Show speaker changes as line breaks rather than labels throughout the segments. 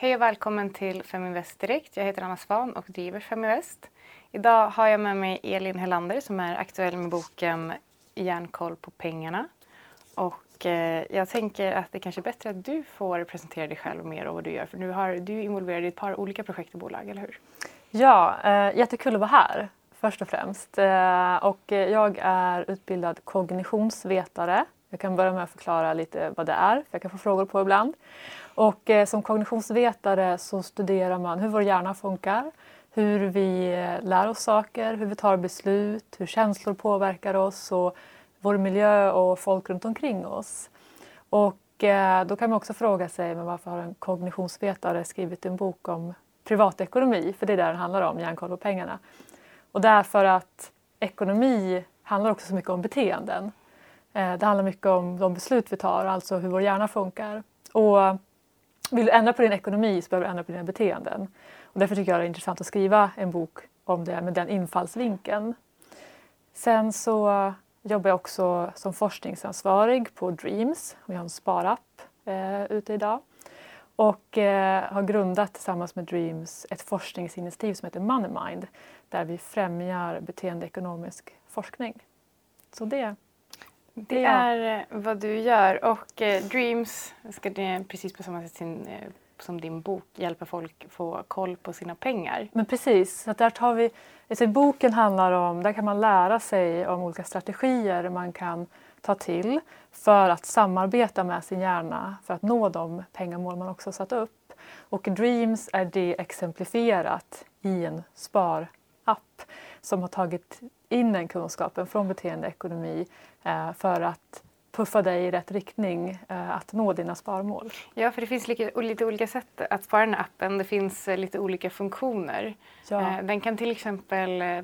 Hej och välkommen till Feminvest Direkt. Jag heter Anna Svan och driver Feminvest. Idag har jag med mig Elin Helander som är aktuell med boken Järnkoll på pengarna. Och eh, jag tänker att det kanske är bättre att du får presentera dig själv mer och vad du gör. För nu har du är involverad i ett par olika projekt och bolag, eller hur?
Ja, eh, jättekul att vara här först och främst. Eh, och jag är utbildad kognitionsvetare. Jag kan börja med att förklara lite vad det är, för jag kan få frågor på ibland. Och eh, som kognitionsvetare så studerar man hur vår hjärna funkar, hur vi eh, lär oss saker, hur vi tar beslut, hur känslor påverkar oss och vår miljö och folk runt omkring oss. Och eh, då kan man också fråga sig men varför har en kognitionsvetare skrivit en bok om privatekonomi? För det är det den handlar om, järnkoll på pengarna. Och därför att ekonomi handlar också så mycket om beteenden. Eh, det handlar mycket om de beslut vi tar, alltså hur vår hjärna funkar. Och vill du ändra på din ekonomi så behöver du ändra på dina beteenden. Och därför tycker jag det är intressant att skriva en bok om det med den infallsvinkeln. Sen så jobbar jag också som forskningsansvarig på Dreams. Vi har en sparapp eh, ute idag. Och eh, har grundat tillsammans med Dreams ett forskningsinitiativ som heter Moneymind där vi främjar beteendeekonomisk forskning. Så det,
Det är eh, vad du gör och eh, Dreams ska det precis på samma sätt sin, eh, som din bok hjälper folk få koll på sina pengar.
Men precis, så där tar vi, alltså boken handlar om, där kan man lära sig om olika strategier man kan ta till för att samarbeta med sin hjärna för att nå de pengamål man också satt upp. Och Dreams är det exemplifierat i en sparapp som har tagit in den kunskapen från beteendeekonomi eh, för att puffa dig i rätt riktning eh, att nå dina sparmål.
Ja, för det finns lite, lite olika sätt att spara den här appen. Det finns eh, lite olika funktioner.
Ja.
Eh, Den kan till exempel eh,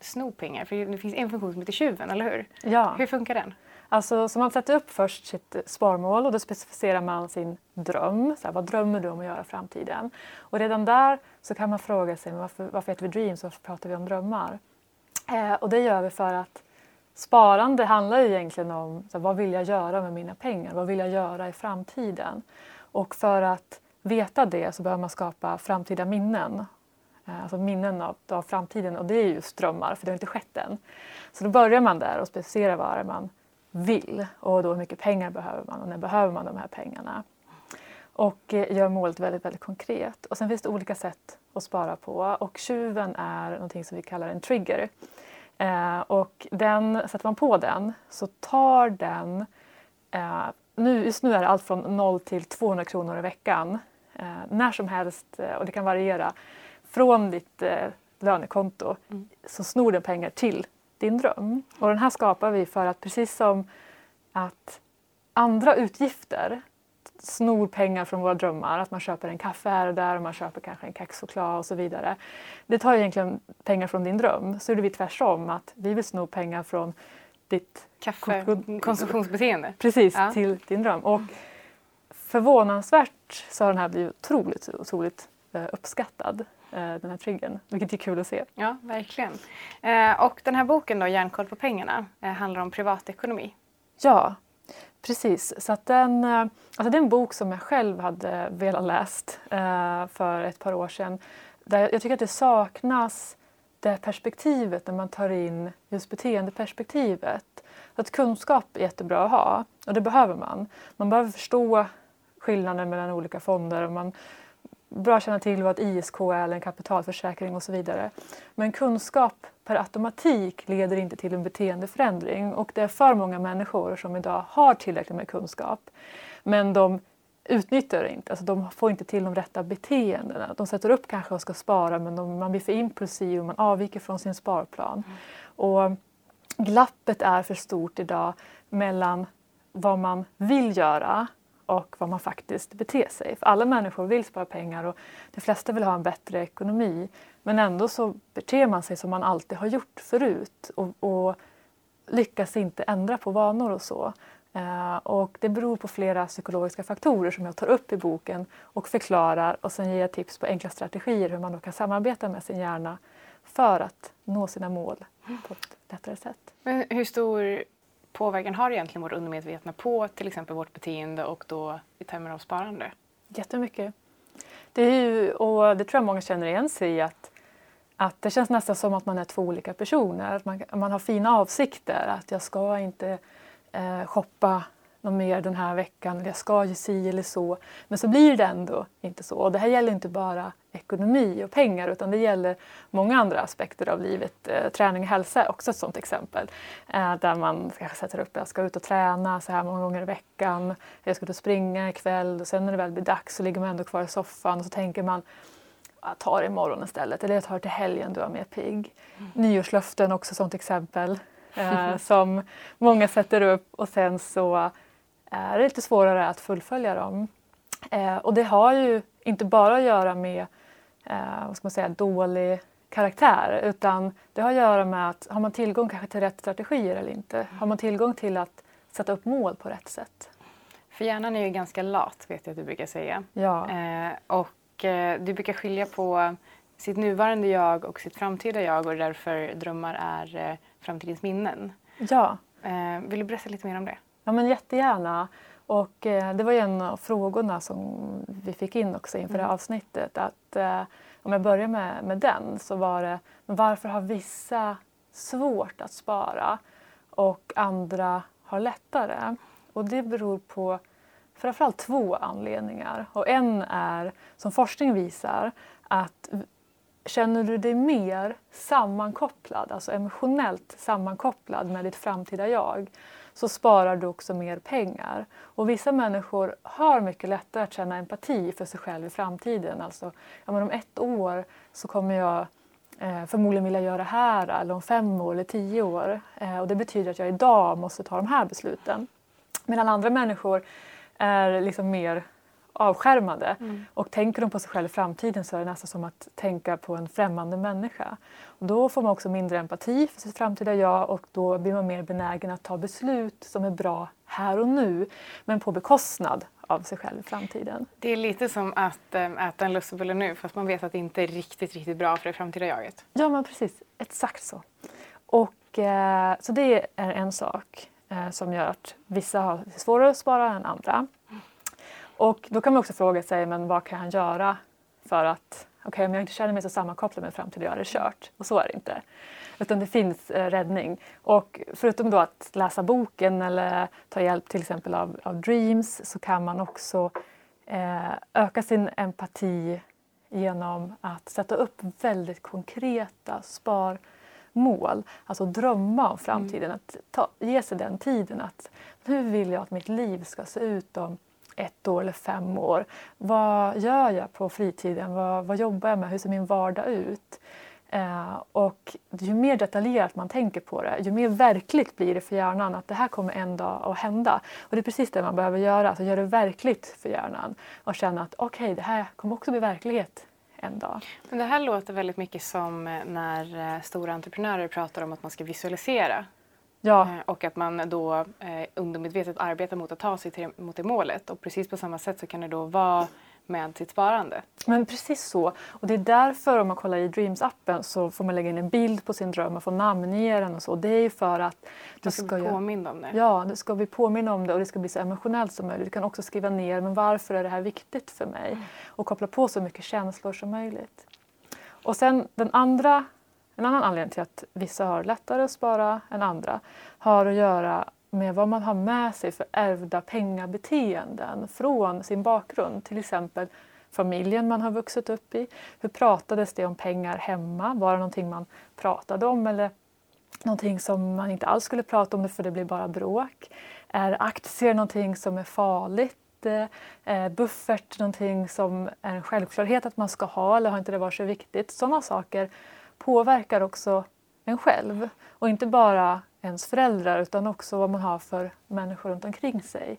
sno pengar, för det finns en funktion som heter tjuven, eller hur?
Ja.
Hur funkar den?
Alltså, så man sätter upp först sitt sparmål och då specificerar man sin dröm. Så här, vad drömmer du om att göra i framtiden? Och redan där så kan man fråga sig varför, varför heter vi Dreams? Varför pratar vi om drömmar? Eh, och det gör vi för att sparande handlar egentligen om så här, vad vill jag göra med mina pengar? Vad vill jag göra i framtiden? Och för att veta det så behöver man skapa framtida minnen. Eh, alltså minnen av, av framtiden och det är just drömmar för det har inte skett än. Så då börjar man där och specificerar vad det är man vill och då hur mycket pengar behöver man och när behöver man de här pengarna. Och eh, gör målet väldigt, väldigt konkret. Och sen finns det olika sätt att spara på och tjuven är någonting som vi kallar en trigger. Eh, och den, sätter man på den så tar den, eh, nu, just nu är det allt från 0 till 200 kronor i veckan. Eh, när som helst, eh, och det kan variera, från ditt eh, lönekonto så snor den pengar till din dröm. Och den här skapar vi för att precis som att andra utgifter snor pengar från våra drömmar, att man köper en kaffe här och där och man köper kanske en kexchoklad och så vidare. Det tar ju egentligen pengar från din dröm. Så är det vi tvärtom, att vi vill sno pengar från ditt
Kaffe,
Kon-
konsumtionsbeteende.
Precis,
Ja.
till din dröm. Och förvånansvärt så har den här blivit otroligt, otroligt eh, uppskattad, eh, den här triggern, vilket är kul att se.
Ja, verkligen. Eh, och den här boken då, Järnkoll på pengarna, handlar om privatekonomi.
Ja, precis. Så att den, eh, alltså det är en bok som jag själv hade velat läst eh, för ett par år sedan. Där jag tycker att det saknas det perspektivet när man tar in just beteendeperspektivet. Så att kunskap är jättebra att ha och det behöver man. Man behöver förstå skillnaden mellan olika fonder och man bra att känna till vad ISK är eller en kapitalförsäkring och så vidare. Men kunskap per automatik leder inte till en beteendeförändring och det är för många människor som idag har tillräckligt med kunskap men de utnyttjar det inte, alltså de får inte till de rätta beteendena. De sätter upp kanske och ska spara men de, man blir för impulsiv och man avviker från sin sparplan. Och glappet är för stort idag mellan vad man vill göra och vad man faktiskt beter sig. För alla människor vill spara pengar och de flesta vill ha en bättre ekonomi. Men ändå så beter man sig som man alltid har gjort förut och, och lyckas inte ändra på vanor och så. Eh, och det beror på flera psykologiska faktorer som jag tar upp i boken och förklarar och sen ger jag tips på enkla strategier hur man då kan samarbeta med sin hjärna för att nå sina mål på ett lättare sätt.
Men hur stor påverkan har egentligen vårt undermedvetna på till exempel vårt beteende och då i termer av sparande?
Jättemycket. Det, är ju, och det tror jag många känner igen sig i att, att det känns nästan som att man är två olika personer. Att man, man har fina avsikter, att jag ska inte eh, shoppa något mer den här veckan, eller jag ska ju si eller så. Men så blir det ändå inte så. Och det här gäller inte bara ekonomi och pengar utan det gäller många andra aspekter av livet. Eh, träning och hälsa är också ett sådant exempel. Eh, där man kanske sätter upp, jag ska ut och träna så här många gånger i veckan. Jag ska ut och springa ikväll och sen när det väl blir dags så ligger man ändå kvar i soffan och så tänker man jag tar det imorgon istället eller jag tar det till helgen då är mer pigg. Mm. Nyårslöften också ett sådant exempel eh, som många sätter upp och sen så är det lite svårare att fullfölja dem. Eh, och det har ju inte bara att göra med eh, vad ska man säga, dålig karaktär utan det har att göra med att har man tillgång kanske till rätt strategier eller inte? Har man tillgång till att sätta upp mål på rätt sätt?
För hjärnan är ju ganska lat vet jag att du brukar säga.
Ja.
Eh, och eh, du brukar skilja på sitt nuvarande jag och sitt framtida jag och därför drömmar är eh, framtidens minnen.
ja.
Eh, vill du berätta lite mer om det?
Ja, men jättegärna. Och eh, det var ju en av frågorna som vi fick in också inför det här avsnittet. Att, eh, om jag börjar med, med den så var det men varför har vissa svårt att spara och andra har lättare? Och det beror på framförallt två anledningar. Och en är, som forskning visar, att känner du dig mer sammankopplad, alltså emotionellt sammankopplad med ditt framtida jag, så sparar du också mer pengar. Och vissa människor har mycket lättare att känna empati för sig själv i framtiden. Alltså, ja, men om ett år så kommer jag eh, förmodligen vilja göra det här, eller om fem år eller tio år. Eh, och det betyder att jag idag måste ta de här besluten. Medan andra människor är liksom mer avskärmade.
Mm.
Och tänker de på sig själv i framtiden så är det nästan som att tänka på en främmande människa. Och då får man också mindre empati för sitt framtida jag och då blir man mer benägen att ta beslut som är bra här och nu men på bekostnad av sig själv i framtiden.
Det är lite som att eh, äta en lussebulle nu fast man vet att det inte är riktigt, riktigt bra för det framtida jaget.
Ja, men precis. Exakt så. Och, eh, så det är en sak eh, som gör att vissa har svårare att spara än andra. Och då kan man också fråga sig, men vad kan han göra för att, okej okay, om jag inte känner mig så sammankopplad med framtiden, är det kört. Och så är det inte. Utan det finns eh, räddning. Och förutom då att läsa boken eller ta hjälp till exempel av, av Dreams så kan man också eh, öka sin empati genom att sätta upp väldigt konkreta sparmål. Alltså drömma om framtiden, att ta, ge sig den tiden att hur vill jag att mitt liv ska se ut om ett år eller fem år. Vad gör jag på fritiden? Vad, vad jobbar jag med? Hur ser min vardag ut? Eh, och ju mer detaljerat man tänker på det, ju mer verkligt blir det för hjärnan att det här kommer en dag att hända. Och det är precis det man behöver göra, alltså göra det verkligt för hjärnan och känna att okej, okay, det här kommer också bli verklighet en dag.
Men det här låter väldigt mycket som eh, när eh, stora entreprenörer pratar om att man ska visualisera.
Ja,
Eh, Och att man då eh, undermedvetet arbetar mot att ta sig till, mot det målet. Och precis på samma sätt så kan det då vara med sitt sparande.
men precis så. Och det är därför om man kollar i Dreams-appen så får man lägga in en bild på sin dröm, man får namnge den och så. Det är ju för att du
Man ska
ska
påmind om det.
Ja, du ska bli påminna om det och det ska bli så emotionellt som möjligt. Du kan också skriva ner men varför är det här viktigt för mig? Och koppla på så mycket känslor som möjligt. Och sen den andra, en annan anledning till att vissa har lättare att spara än andra har att göra med vad man har med sig för ärvda pengabeteenden från sin bakgrund. Till exempel familjen man har vuxit upp i. Hur pratades det om pengar hemma? Var det någonting man pratade om eller någonting som man inte alls skulle prata om det för det blir bara bråk? Är aktier någonting som är farligt? Eh, buffert någonting som är en självklarhet att man ska ha eller har inte det varit så viktigt? Sådana saker påverkar också en själv och inte bara ens föräldrar utan också vad man har för människor runt omkring sig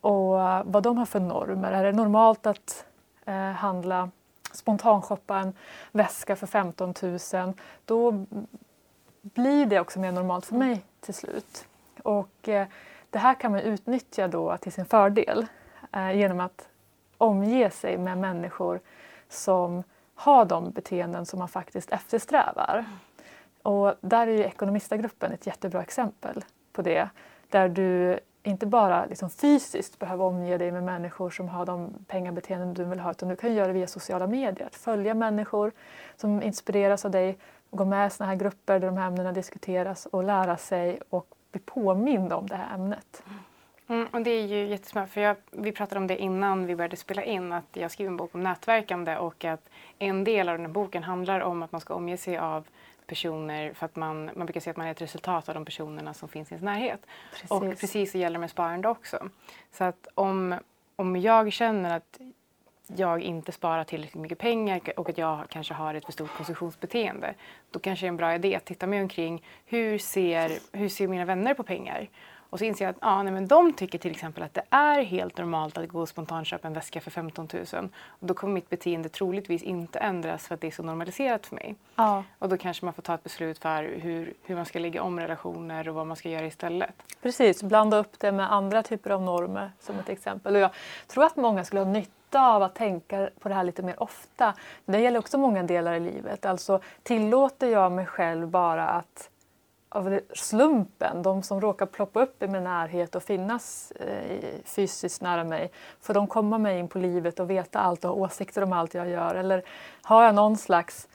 och eh, vad de har för normer. Är det normalt att eh, handla spontanshoppa en väska för 15 000 då blir det också mer normalt för mig till slut. Och eh, det här kan man utnyttja då till sin fördel eh, genom att omge sig med människor som ha de beteenden som man faktiskt eftersträvar. Och där är ju ekonomistagruppen ett jättebra exempel på det. Där du inte bara liksom fysiskt behöver omge dig med människor som har de pengabeteenden du vill ha utan du kan göra det via sociala medier. Att följa människor som inspireras av dig, gå med i sådana här grupper där de här ämnena diskuteras och lära sig och bli påmind om det här ämnet.
Mm, och det är ju jättesmart, för jag, vi pratade om det innan vi började spela in, att jag skriver en bok om nätverkande och att en del av den här boken handlar om att man ska omge sig av personer för att man, man brukar säga att man är ett resultat av de personerna som finns i ens närhet.
Precis.
Och precis så gäller det med sparande också. Så att om, om jag känner att jag inte sparar tillräckligt mycket pengar och att jag kanske har ett för stort konsumtionsbeteende. Då kanske det är en bra idé att titta mig omkring. Hur ser, hur ser mina vänner på pengar? Och så inser jag att ah, nej, men de tycker till exempel att det är helt normalt att gå och spontanköpa en väska för 15 000. Och då kommer mitt beteende troligtvis inte ändras för att det är så normaliserat för mig.
Ja,
Och då kanske man får ta ett beslut för hur, hur man ska lägga om relationer och vad man ska göra istället.
precis. Blanda upp det med andra typer av normer som ett exempel. Och jag tror att många skulle ha nytta av att tänka på det här lite mer ofta. Det gäller också många delar i livet. Alltså tillåter jag mig själv bara att av slumpen, de som råkar ploppa upp i min närhet och finnas eh, fysiskt nära mig, får de komma mig in på livet och veta allt och ha åsikter om allt jag gör? Eller har jag någon slags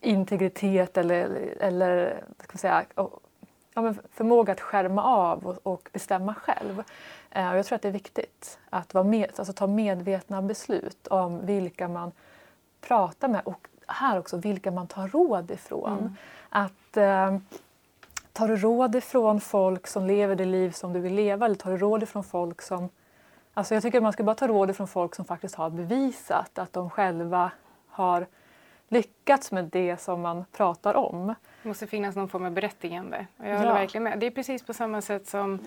integritet eller, eller ska man säga, och- ja, men förmåga att skärma av och, och bestämma själv. Eh, och jag tror att det är viktigt att vara med, alltså ta medvetna beslut om vilka man pratar med och här också vilka man tar råd ifrån. Att eh, Tar du råd ifrån folk som lever det liv som du vill leva eller tar du råd ifrån folk som... Alltså jag tycker att man ska bara ta råd ifrån folk som faktiskt har bevisat att de själva har lyckats med det som man pratar om.
Det måste finnas någon form av berättigande. Och jag
Ja.
håller verkligen med. Det är precis på samma sätt som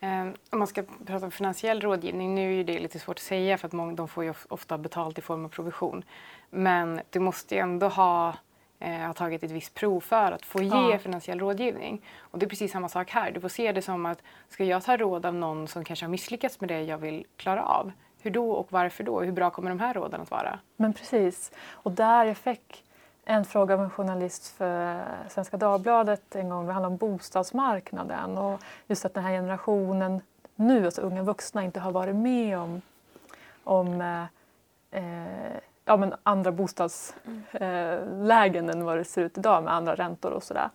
eh, om man ska prata om finansiell rådgivning. Nu är det lite svårt att säga för att många, de får ju of- ofta betalt i form av provision. Men du måste ju ändå ha, eh, ha tagit ett visst prov för att få ge
Ja.
finansiell rådgivning. Och det är precis samma sak här. Du får se det som att ska jag ta råd av någon som kanske har misslyckats med det jag vill klara av? Hur då och varför då? Hur bra kommer de här råden att vara?
Men precis. Och där jag fick en fråga av en journalist för Svenska Dagbladet en gång. Det handlade om bostadsmarknaden och just att den här generationen nu, alltså unga vuxna, inte har varit med om, om eh, eh, ja, men andra bostadslägen än vad det ser ut idag med andra räntor och sådär.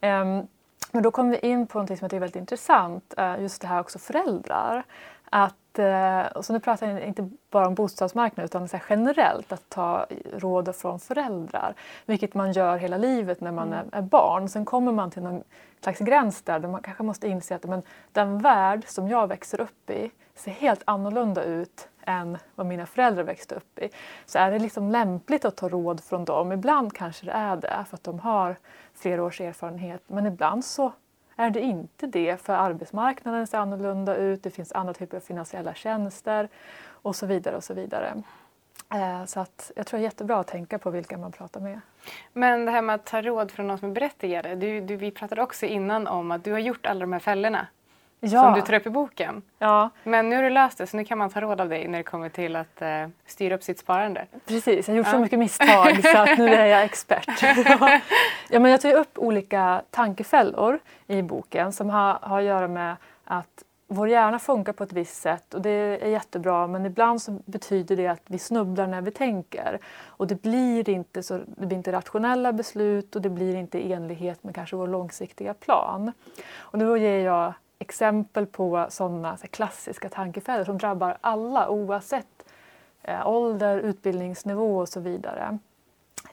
Ehm, men då kom vi in på något som jag tycker är väldigt intressant, eh, just det här också föräldrar. Att, eh, och så nu pratar jag inte bara om bostadsmarknaden utan så generellt att ta råd från föräldrar. Vilket man gör hela livet när man är, är barn. Sen kommer man till någon slags gräns där, där man kanske måste inse att men, den värld som jag växer upp i ser helt annorlunda ut än vad mina föräldrar växte upp i. Så är det liksom lämpligt att ta råd från dem? Ibland kanske det är det för att de har flera års erfarenhet men ibland så är det inte det för arbetsmarknaden ser annorlunda ut, det finns andra typer av finansiella tjänster och så vidare. och Så vidare. Eh, så att jag tror det är jättebra att tänka på vilka man pratar med.
Men det här med att ta råd från någon som är berättigade. Du, du, vi pratade också innan om att du har gjort alla de här fällorna som du tar upp i boken.
ja,
Men nu har du löst det så nu kan man ta råd av dig när det kommer till att eh, styra upp sitt sparande.
precis. Jag har gjort så
Ja.
mycket misstag så att nu är jag expert. ja, men jag tar upp olika tankefällor i boken som har, har att göra med att vår hjärna funkar på ett visst sätt och det är jättebra men ibland så betyder det att vi snubblar när vi tänker. Och det blir inte, så, det blir inte rationella beslut och det blir inte i enlighet med kanske vår långsiktiga plan. Och då ger jag exempel på sådana så klassiska tankefällor som drabbar alla oavsett eh, ålder, utbildningsnivå och så vidare.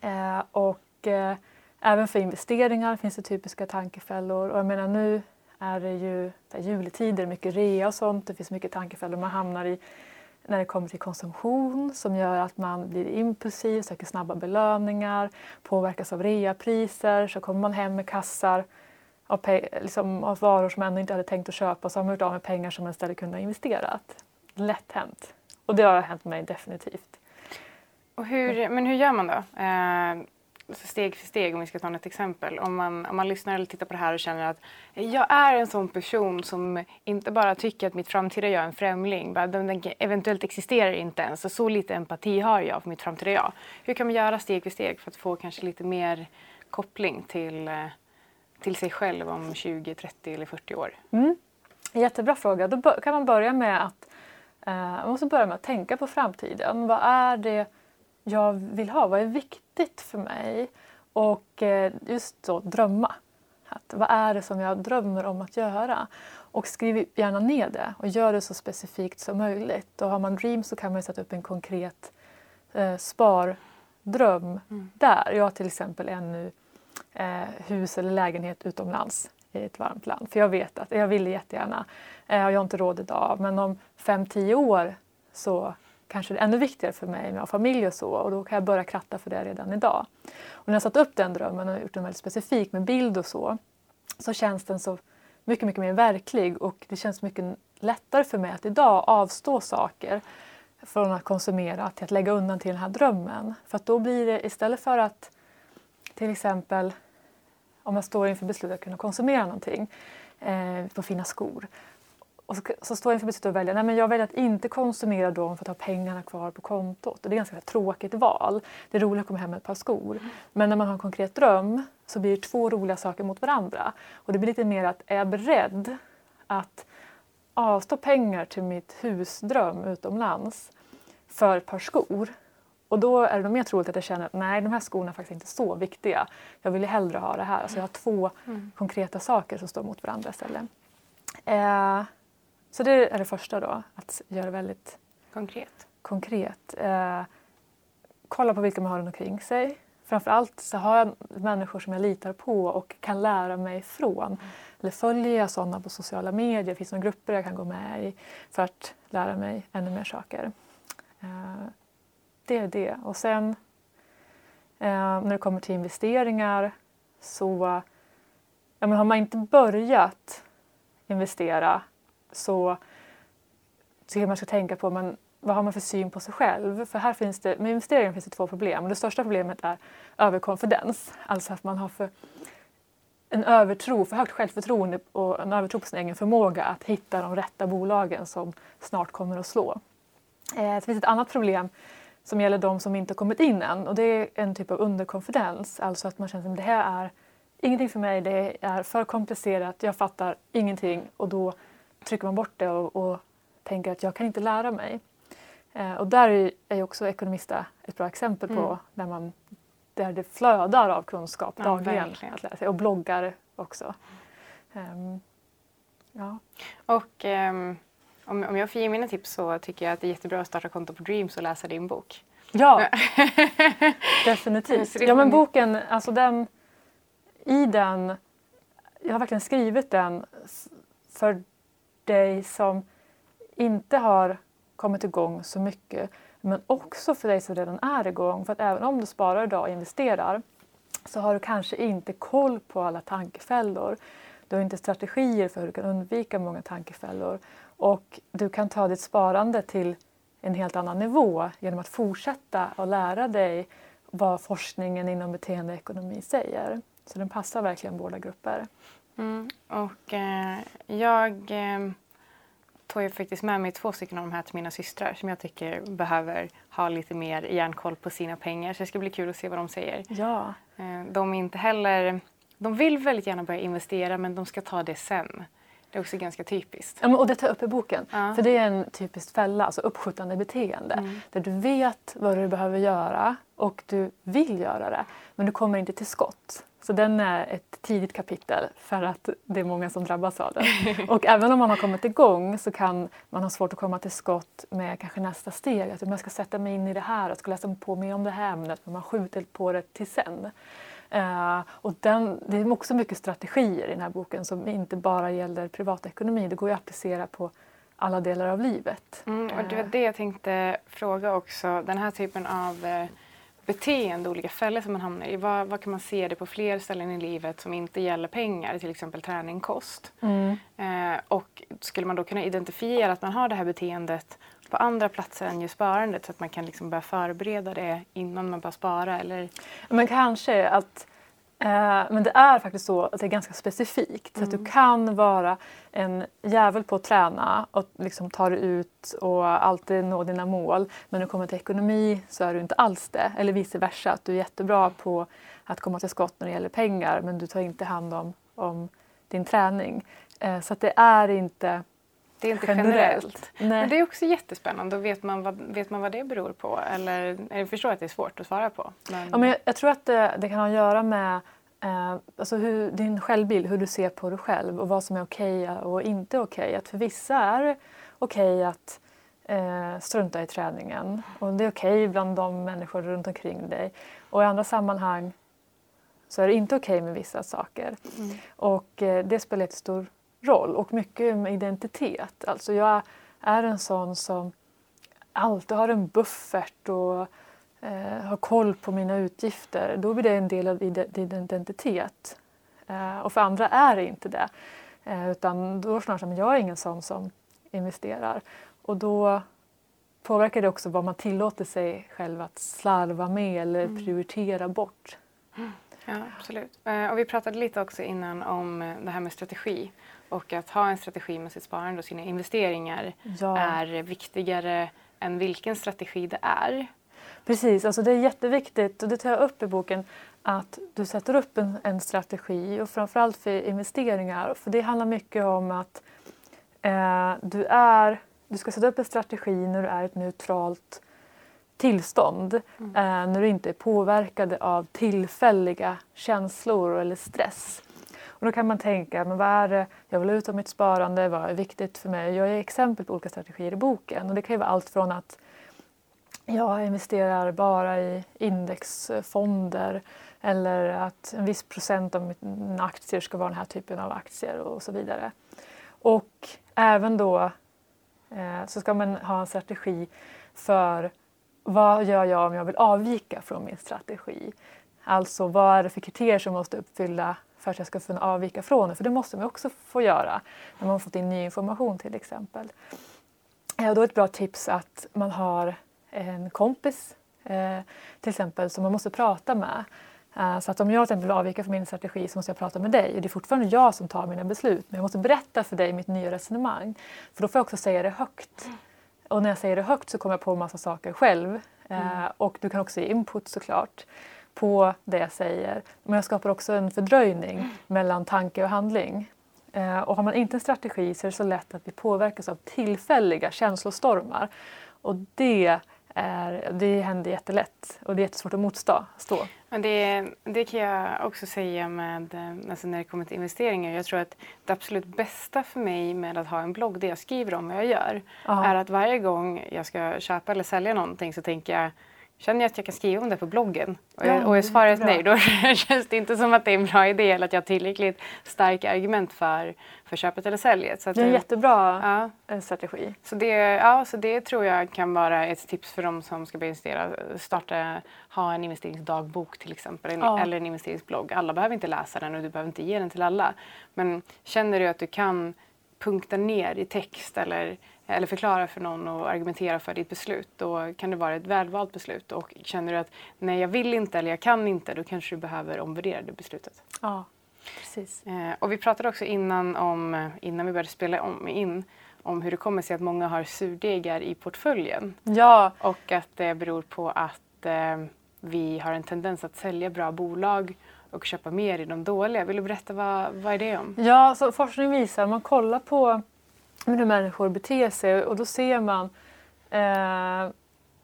Eh, och eh, även för investeringar finns det typiska tankefällor. Och jag menar nu är det ju här, juletider, mycket rea och sånt. Det finns mycket tankefällor man hamnar i när det kommer till konsumtion som gör att man blir impulsiv, söker snabba belöningar, påverkas av reapriser. Så kommer man hem med kassar av, liksom, av varor som man inte hade tänkt att köpa så har man gjort av med pengar som man istället kunde ha investerat. Lätt hänt. Och det har hänt mig definitivt.
Och hur, men hur gör man då? Eh, steg för steg om vi ska ta ett exempel. Om man, om man lyssnar eller tittar på det här och känner att jag är en sån person som inte bara tycker att mitt framtida jag är en främling, den eventuellt existerar inte ens och så lite empati har jag för mitt framtida jag. Hur kan man göra steg för steg för att få kanske lite mer koppling till, eh, till sig själv om 20, 30 eller 40 år?
Mm. Jättebra fråga. Då kan man börja med att eh, man måste börja med att tänka på framtiden. Vad är det jag vill ha? Vad är viktigt för mig? Och eh, just då drömma. Att, vad är det som jag drömmer om att göra? Och skriv gärna ner det och gör det så specifikt som möjligt. Och har man Dreams så kan man sätta upp en konkret eh, spardröm där. Jag har till exempel en nu eh, Eh, hus eller lägenhet utomlands i ett varmt land. För jag vet att jag vill jättegärna eh, och jag har inte råd idag. Men om 5-10 år så kanske det är ännu viktigare för mig med familj och så och då kan jag börja kratta för det redan idag. Och när jag satt upp den drömmen och gjort den väldigt specifik med bild och så så känns den så mycket, mycket mer verklig och det känns mycket lättare för mig att idag avstå saker från att konsumera till att lägga undan till den här drömmen. För att då blir det istället för att till exempel om jag står inför beslutet att kunna konsumera någonting eh, på fina skor. Och så, så står jag inför beslutet att välja, nej men jag väljer att inte konsumera dem för att ha pengarna kvar på kontot. Och det är ett ganska tråkigt val. Det är roligt att komma hem med ett par skor. Men när man har en konkret dröm så blir det två roliga saker mot varandra. Och det blir lite mer att, är jag beredd att avstå pengar till mitt husdröm utomlands för ett par skor? Och då är det nog mer troligt att jag känner att nej, de här skorna är faktiskt inte så viktiga. Jag vill hellre ha det här. Alltså jag har två konkreta saker som står mot varandra istället. Eh, så det är det första då, att göra väldigt
Konkret.
konkret. Eh, kolla på vilka man har runt omkring sig. Framförallt så har jag människor som jag litar på och kan lära mig från. Eller följer jag sådana på sociala medier? Finns det några grupper jag kan gå med i för att lära mig ännu mer saker? Eh, det är det. Och sen eh, när det kommer till investeringar så ja, men har man inte börjat investera så tycker jag man ska tänka på men, vad har man för syn på sig själv. För här finns det, med investeringar finns det två problem. Och det största problemet är överkonfidens. Alltså att man har för en övertro, för högt självförtroende och en övertro på sin egen förmåga att hitta de rätta bolagen som snart kommer att slå. Eh, det finns ett annat problem som gäller de som inte kommit in än och det är en typ av underkonfidens. Alltså att man känner att det här är ingenting för mig, det är för komplicerat, jag fattar ingenting och då trycker man bort det och, och tänker att jag kan inte lära mig. Eh, och där är ju också Ekonomista ett bra exempel på
Mm.
där, man, där det flödar av kunskap
Ja,
dagligen
verkligen.
att lära sig. Och bloggar också. Ehm, ja.
Och ehm, om, om jag får ge mina tips så tycker jag att det är jättebra att starta konto på Dreams och läsa din bok.
ja, definitivt. Ja, men boken, alltså den, i den, jag har verkligen skrivit den för dig som inte har kommit igång så mycket men också för dig som redan är igång. För att även om du sparar idag och investerar så har du kanske inte koll på alla tankefällor. Du har inte strategier för hur du kan undvika många tankefällor. Och du kan ta ditt sparande till en helt annan nivå genom att fortsätta att lära dig vad forskningen inom beteendeekonomi säger. Så den passar verkligen båda grupper.
Mm. Och eh, jag eh, tog ju faktiskt med mig två stycken av de här till mina systrar som jag tycker behöver ha lite mer järnkoll på sina pengar. Så det ska bli kul att se vad de säger.
Ja,
Eh, de är inte heller... De vill väldigt gärna börja investera men de ska ta det sen. Det är också ganska typiskt.
Ja, men- och det tar jag upp i boken.
Ja.
För det är en typisk fälla, alltså uppskjutande beteende.
Mm.
Där du vet vad du behöver göra och du vill göra det. Men du kommer inte till skott. Så den är ett tidigt kapitel för att det är många som drabbas av den. Och även om man har kommit igång så kan man ha svårt att komma till skott med kanske nästa steg. Att man ska sätta mig in i det här, jag ska läsa på mer om det här ämnet. Men man skjuter på det till sen. Eh, och den, det är också mycket strategier i den här boken som inte bara gäller privatekonomi. Det går ju att applicera på alla delar av livet.
Mm, och det var
Eh,
det jag tänkte fråga också. Den här typen av eh, beteende, olika fällor som man hamnar i. Vad, vad kan man se det på fler ställen i livet som inte gäller pengar, till exempel träning, kost?
Mm.
Eh, och skulle man då kunna identifiera att man har det här beteendet på andra platser än just sparandet så att man kan liksom börja förbereda det innan man börjar spara? Eller?
Men kanske att men det är faktiskt så att det är ganska specifikt. Så att du kan vara en jävel på att träna och liksom ta dig ut och alltid nå dina mål. Men när det kommer till ekonomi så är du inte alls det. Eller vice versa, att du är jättebra på att komma till skott när det gäller pengar men du tar inte hand om, om din träning. Eh, så att det är inte
Det är inte
generellt.
generellt. Men det är också jättespännande. Vet, man vad, vet man vad det beror på? Eller, jag förstår att det är svårt att svara på. Men,
Ja, men jag, jag tror att det, det kan ha att göra med eh, alltså hur, din självbild, hur du ser på dig själv och vad som är okej och inte okej. Att för vissa är det okej att eh, strunta i träningen och det är okej bland de människor runt omkring dig. Och i andra sammanhang så är det inte okej med vissa saker.
Mm.
Och eh, det spelar jättestor roll och mycket med identitet. Alltså jag är en sån som alltid har en buffert och eh, har koll på mina utgifter. Då blir det en del av din identitet. Eh, och för andra är det inte det. Eh, utan då snarare som jag är ingen sån som investerar. Och då påverkar det också vad man tillåter sig själv att slarva med eller prioritera bort.
Ja, absolut. Eh, och vi pratade lite också innan om eh, det här med strategi. Och att ha en strategi med sitt sparande och sina investeringar
Ja.
är viktigare än vilken strategi det är.
Precis, alltså det är jätteviktigt och det tar jag upp i boken att du sätter upp en, en strategi och framförallt för investeringar. För det handlar mycket om att eh, du, är, du ska sätta upp en strategi när du är i ett neutralt tillstånd. Eh, när du inte är påverkad av tillfälliga känslor eller stress. Och då kan man tänka, men vad är det jag vill ut av mitt sparande? Vad är viktigt för mig? Jag ger exempel på olika strategier i boken och det kan ju vara allt från att jag investerar bara i indexfonder eller att en viss procent av mina aktier ska vara den här typen av aktier och så vidare. Och även då eh, så ska man ha en strategi för vad gör jag om jag vill avvika från min strategi? Alltså vad är det för kriterier som måste uppfylla för att jag ska kunna avvika från det? För det måste man också få göra när man har fått in ny information till exempel. Eh, och då är ett bra tips att man har en kompis eh, till exempel som man måste prata med. Eh, så att om jag till exempel vill avvika från min strategi så måste jag prata med dig. Och det är fortfarande jag som tar mina beslut men jag måste berätta för dig mitt nya resonemang. För då får jag också säga det högt. Och när jag säger det högt så kommer jag på en massa saker själv. Eh, och du kan också ge input såklart på det jag säger. Men jag skapar också en fördröjning mellan tanke och handling. Eh, och har man inte en strategi så är det så lätt att vi påverkas av tillfälliga känslostormar. Och det, är, det händer jättelätt och det är jättesvårt att motstå. Stå.
Men det, det kan jag också säga med, eh, alltså när det kommer till investeringar. Jag tror att det absolut bästa för mig med att ha en blogg, det jag skriver om vad jag gör,
Ja.
är att varje gång jag ska köpa eller sälja någonting så tänker jag Känner jag att jag kan skriva om det på bloggen? Och,
Ja,
och är svaret nej, då känns det inte som att det är en bra idé eller att jag har tillräckligt starka argument för, för köpet eller säljet. Så
Det är en
det-
jättebra
ja,
eh, strategi.
så det, ja, så det tror jag kan vara ett tips för de som ska börja investera. Starta, ha en investeringsdagbok till exempel, en,
Ja.
eller en investeringsblogg. Alla behöver inte läsa den och du behöver inte ge den till alla. Men känner du att du kan punkta ner i text eller, eller förklara för någon och argumentera för ditt beslut, då kan det vara ett välvalt beslut. Och känner du att nej, jag vill inte eller jag kan inte, då kanske du behöver omvärdera det beslutet.
Ja, precis.
Eh, och vi pratade också innan, om, eh, innan vi började spela om, in om hur det kommer sig att många har surdegar i portföljen.
Ja,
Och att det beror på att eh, vi har en tendens att sälja bra bolag och köpa mer i de dåliga. Vill du berätta vad, vad är det om?
Ja, så forskning visar, om man kollar på hur människor beter sig och då ser man eh,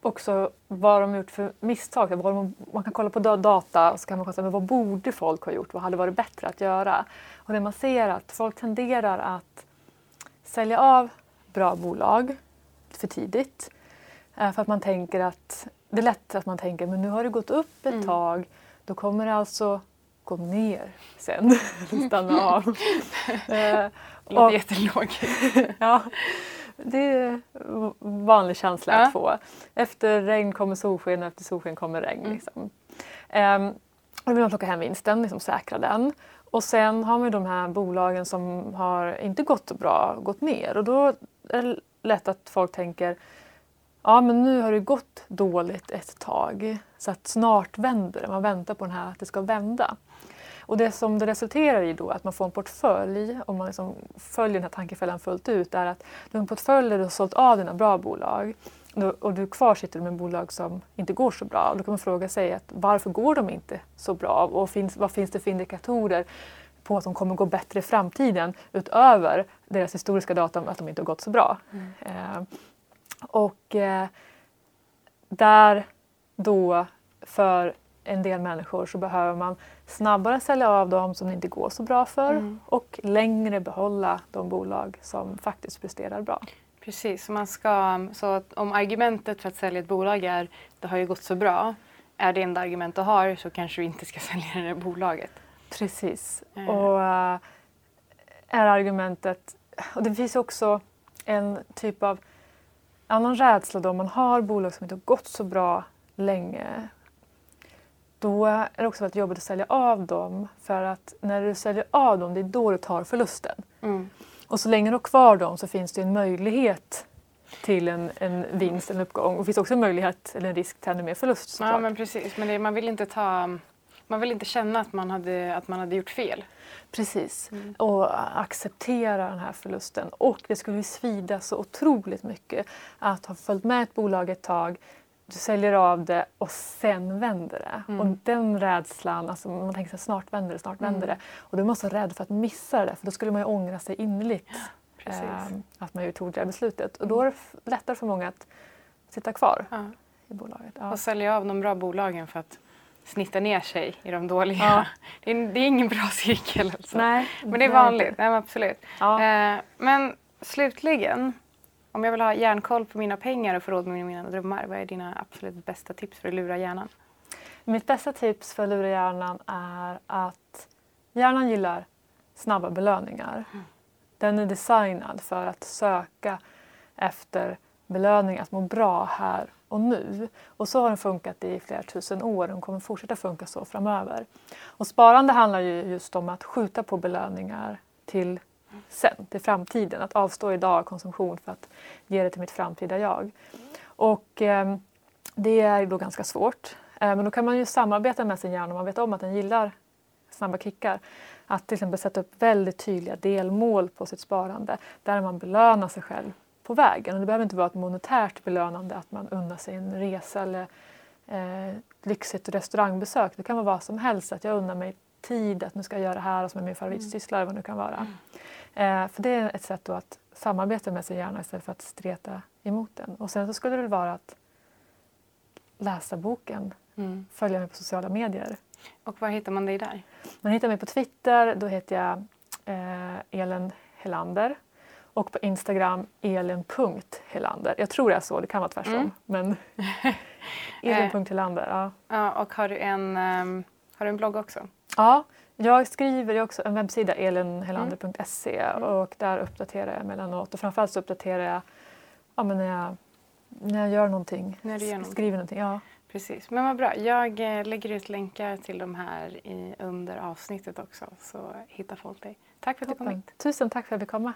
också vad de har gjort för misstag. Man kan kolla på da- data och så kan man men vad borde folk ha gjort? Vad hade varit bättre att göra? Och det man ser är att folk tenderar att sälja av bra bolag för tidigt. Eh, för att man tänker att det är lätt att man tänker men nu har det gått upp ett
Mm.
tag. Då kommer det alltså gå ner sen. Stanna av. Eh,
Det låter jättelågt.
ja. Det är en vanlig känsla
Ja.
att få. Efter regn kommer solsken och efter solsken kommer regn.
Mm.
Liksom. Och då vill man plocka hem vinsten, liksom säkra den. Och sen har man de här bolagen som har inte gått så bra, gått ner. Och då är det lätt att folk tänker Ja men nu har det gått dåligt ett tag så att snart vänder det. Man väntar på den här att det ska vända. Och det som det resulterar i då, att man får en portfölj, om man liksom följer den här tankefällan fullt ut, är att du har en portfölj där du har sålt av dina bra bolag och du kvar sitter med bolag som inte går så bra. Och då kan man fråga sig att varför går de inte så bra och finns, vad finns det för indikatorer på att de kommer gå bättre i framtiden utöver deras historiska data om att de inte har gått så bra. Eh, och eh, där då för en del människor så behöver man snabbare sälja av dem som det inte går så bra för
Mm.
och längre behålla de bolag som faktiskt presterar bra.
Precis, man ska, så att om argumentet för att sälja ett bolag är det har ju gått så bra, är det enda argument du har så kanske du inte ska sälja det här bolaget.
Precis.
Eh.
Och äh, är argumentet... Och det finns också en typ av annan rädsla då man har bolag som inte har gått så bra länge. Då är det också väldigt jobbigt att sälja av dem för att när du säljer av dem det är då du tar förlusten.
Mm.
Och så länge du har kvar dem så finns det en möjlighet till en, en vinst, en uppgång. Och det finns också en möjlighet eller en risk till ännu mer förlust
Ja
såklart.
men precis, men det, man vill inte ta man vill inte känna att man hade, att man hade gjort fel.
Precis.
Mm.
Och acceptera den här förlusten. Och det skulle ju svida så otroligt mycket att ha följt med ett bolag ett tag, du säljer av det och sen vänder det.
Mm.
Och den rädslan, alltså man tänker sig snart vänder det, snart
Mm.
vänder det. Och då är man så rädd för att missa det för då skulle man ju ångra sig innerligt.
Mm.
eh, att man ju tog det här beslutet. Och då är det lättare för många att sitta kvar
Ja.
i bolaget. Ja.
Och sälja av de bra bolagen för att snitta ner sig i de dåliga.
Ja.
Det, är, det är ingen bra cirkel. Alltså.
Nej,
Men det är vanligt. Nej, absolut.
Ja.
Eh, men slutligen, om jag vill ha järnkoll på mina pengar och få råd med mina drömmar, vad är dina absolut bästa tips för att lura hjärnan?
Mitt bästa tips för att lura hjärnan är att hjärnan gillar snabba belöningar. Den är designad för att söka efter belöning, att må bra här och nu. Och så har den funkat i flera tusen år och kommer fortsätta funka så framöver. Och sparande handlar ju just om att skjuta på belöningar till sen, till framtiden. Att avstå idag konsumtion för att ge det till mitt framtida jag. Och ehm, det är då ganska svårt. Eh, Men då kan man ju samarbeta med sin hjärna om man vet om att den gillar snabba kickar. Att till exempel sätta upp väldigt tydliga delmål på sitt sparande där man belönar sig själv på vägen. Och det behöver inte vara ett monetärt belönande att man unnar sig en resa eller eh, lyxigt restaurangbesök. Det kan vara vad som helst. Att jag unnar mig tid, att nu ska jag göra det här som är min favoritsyssla eller vad det nu kan vara. Eh, för det är ett sätt att samarbeta med sin hjärna istället för att streta emot den. Och sen så skulle det väl vara att läsa boken,
Mm.
följa mig på sociala medier.
Och var hittar man dig där?
Man hittar mig på Twitter, då heter jag eh, Elin Helander. Och på Instagram elin.helander. Jag tror det är så, det kan vara tvärtom.
Mm.
Men elin.helander, ja.
Ja, och har du en, ehm, har du en blogg också?
Ja, jag skriver ju också en webbsida, elinhelander.se och där uppdaterar jag emellanåt. Och framförallt så uppdaterar jag ja, men när, jag, när jag gör någonting,
När du gör någonting.
skriver någonting. Ja.
Precis, men vad bra. Jag eh, lägger ut länkar till de här i, under avsnittet också så hittar folk dig. Tack för att du kom
Toppen.
hit.
Tusen tack för att jag fick komma.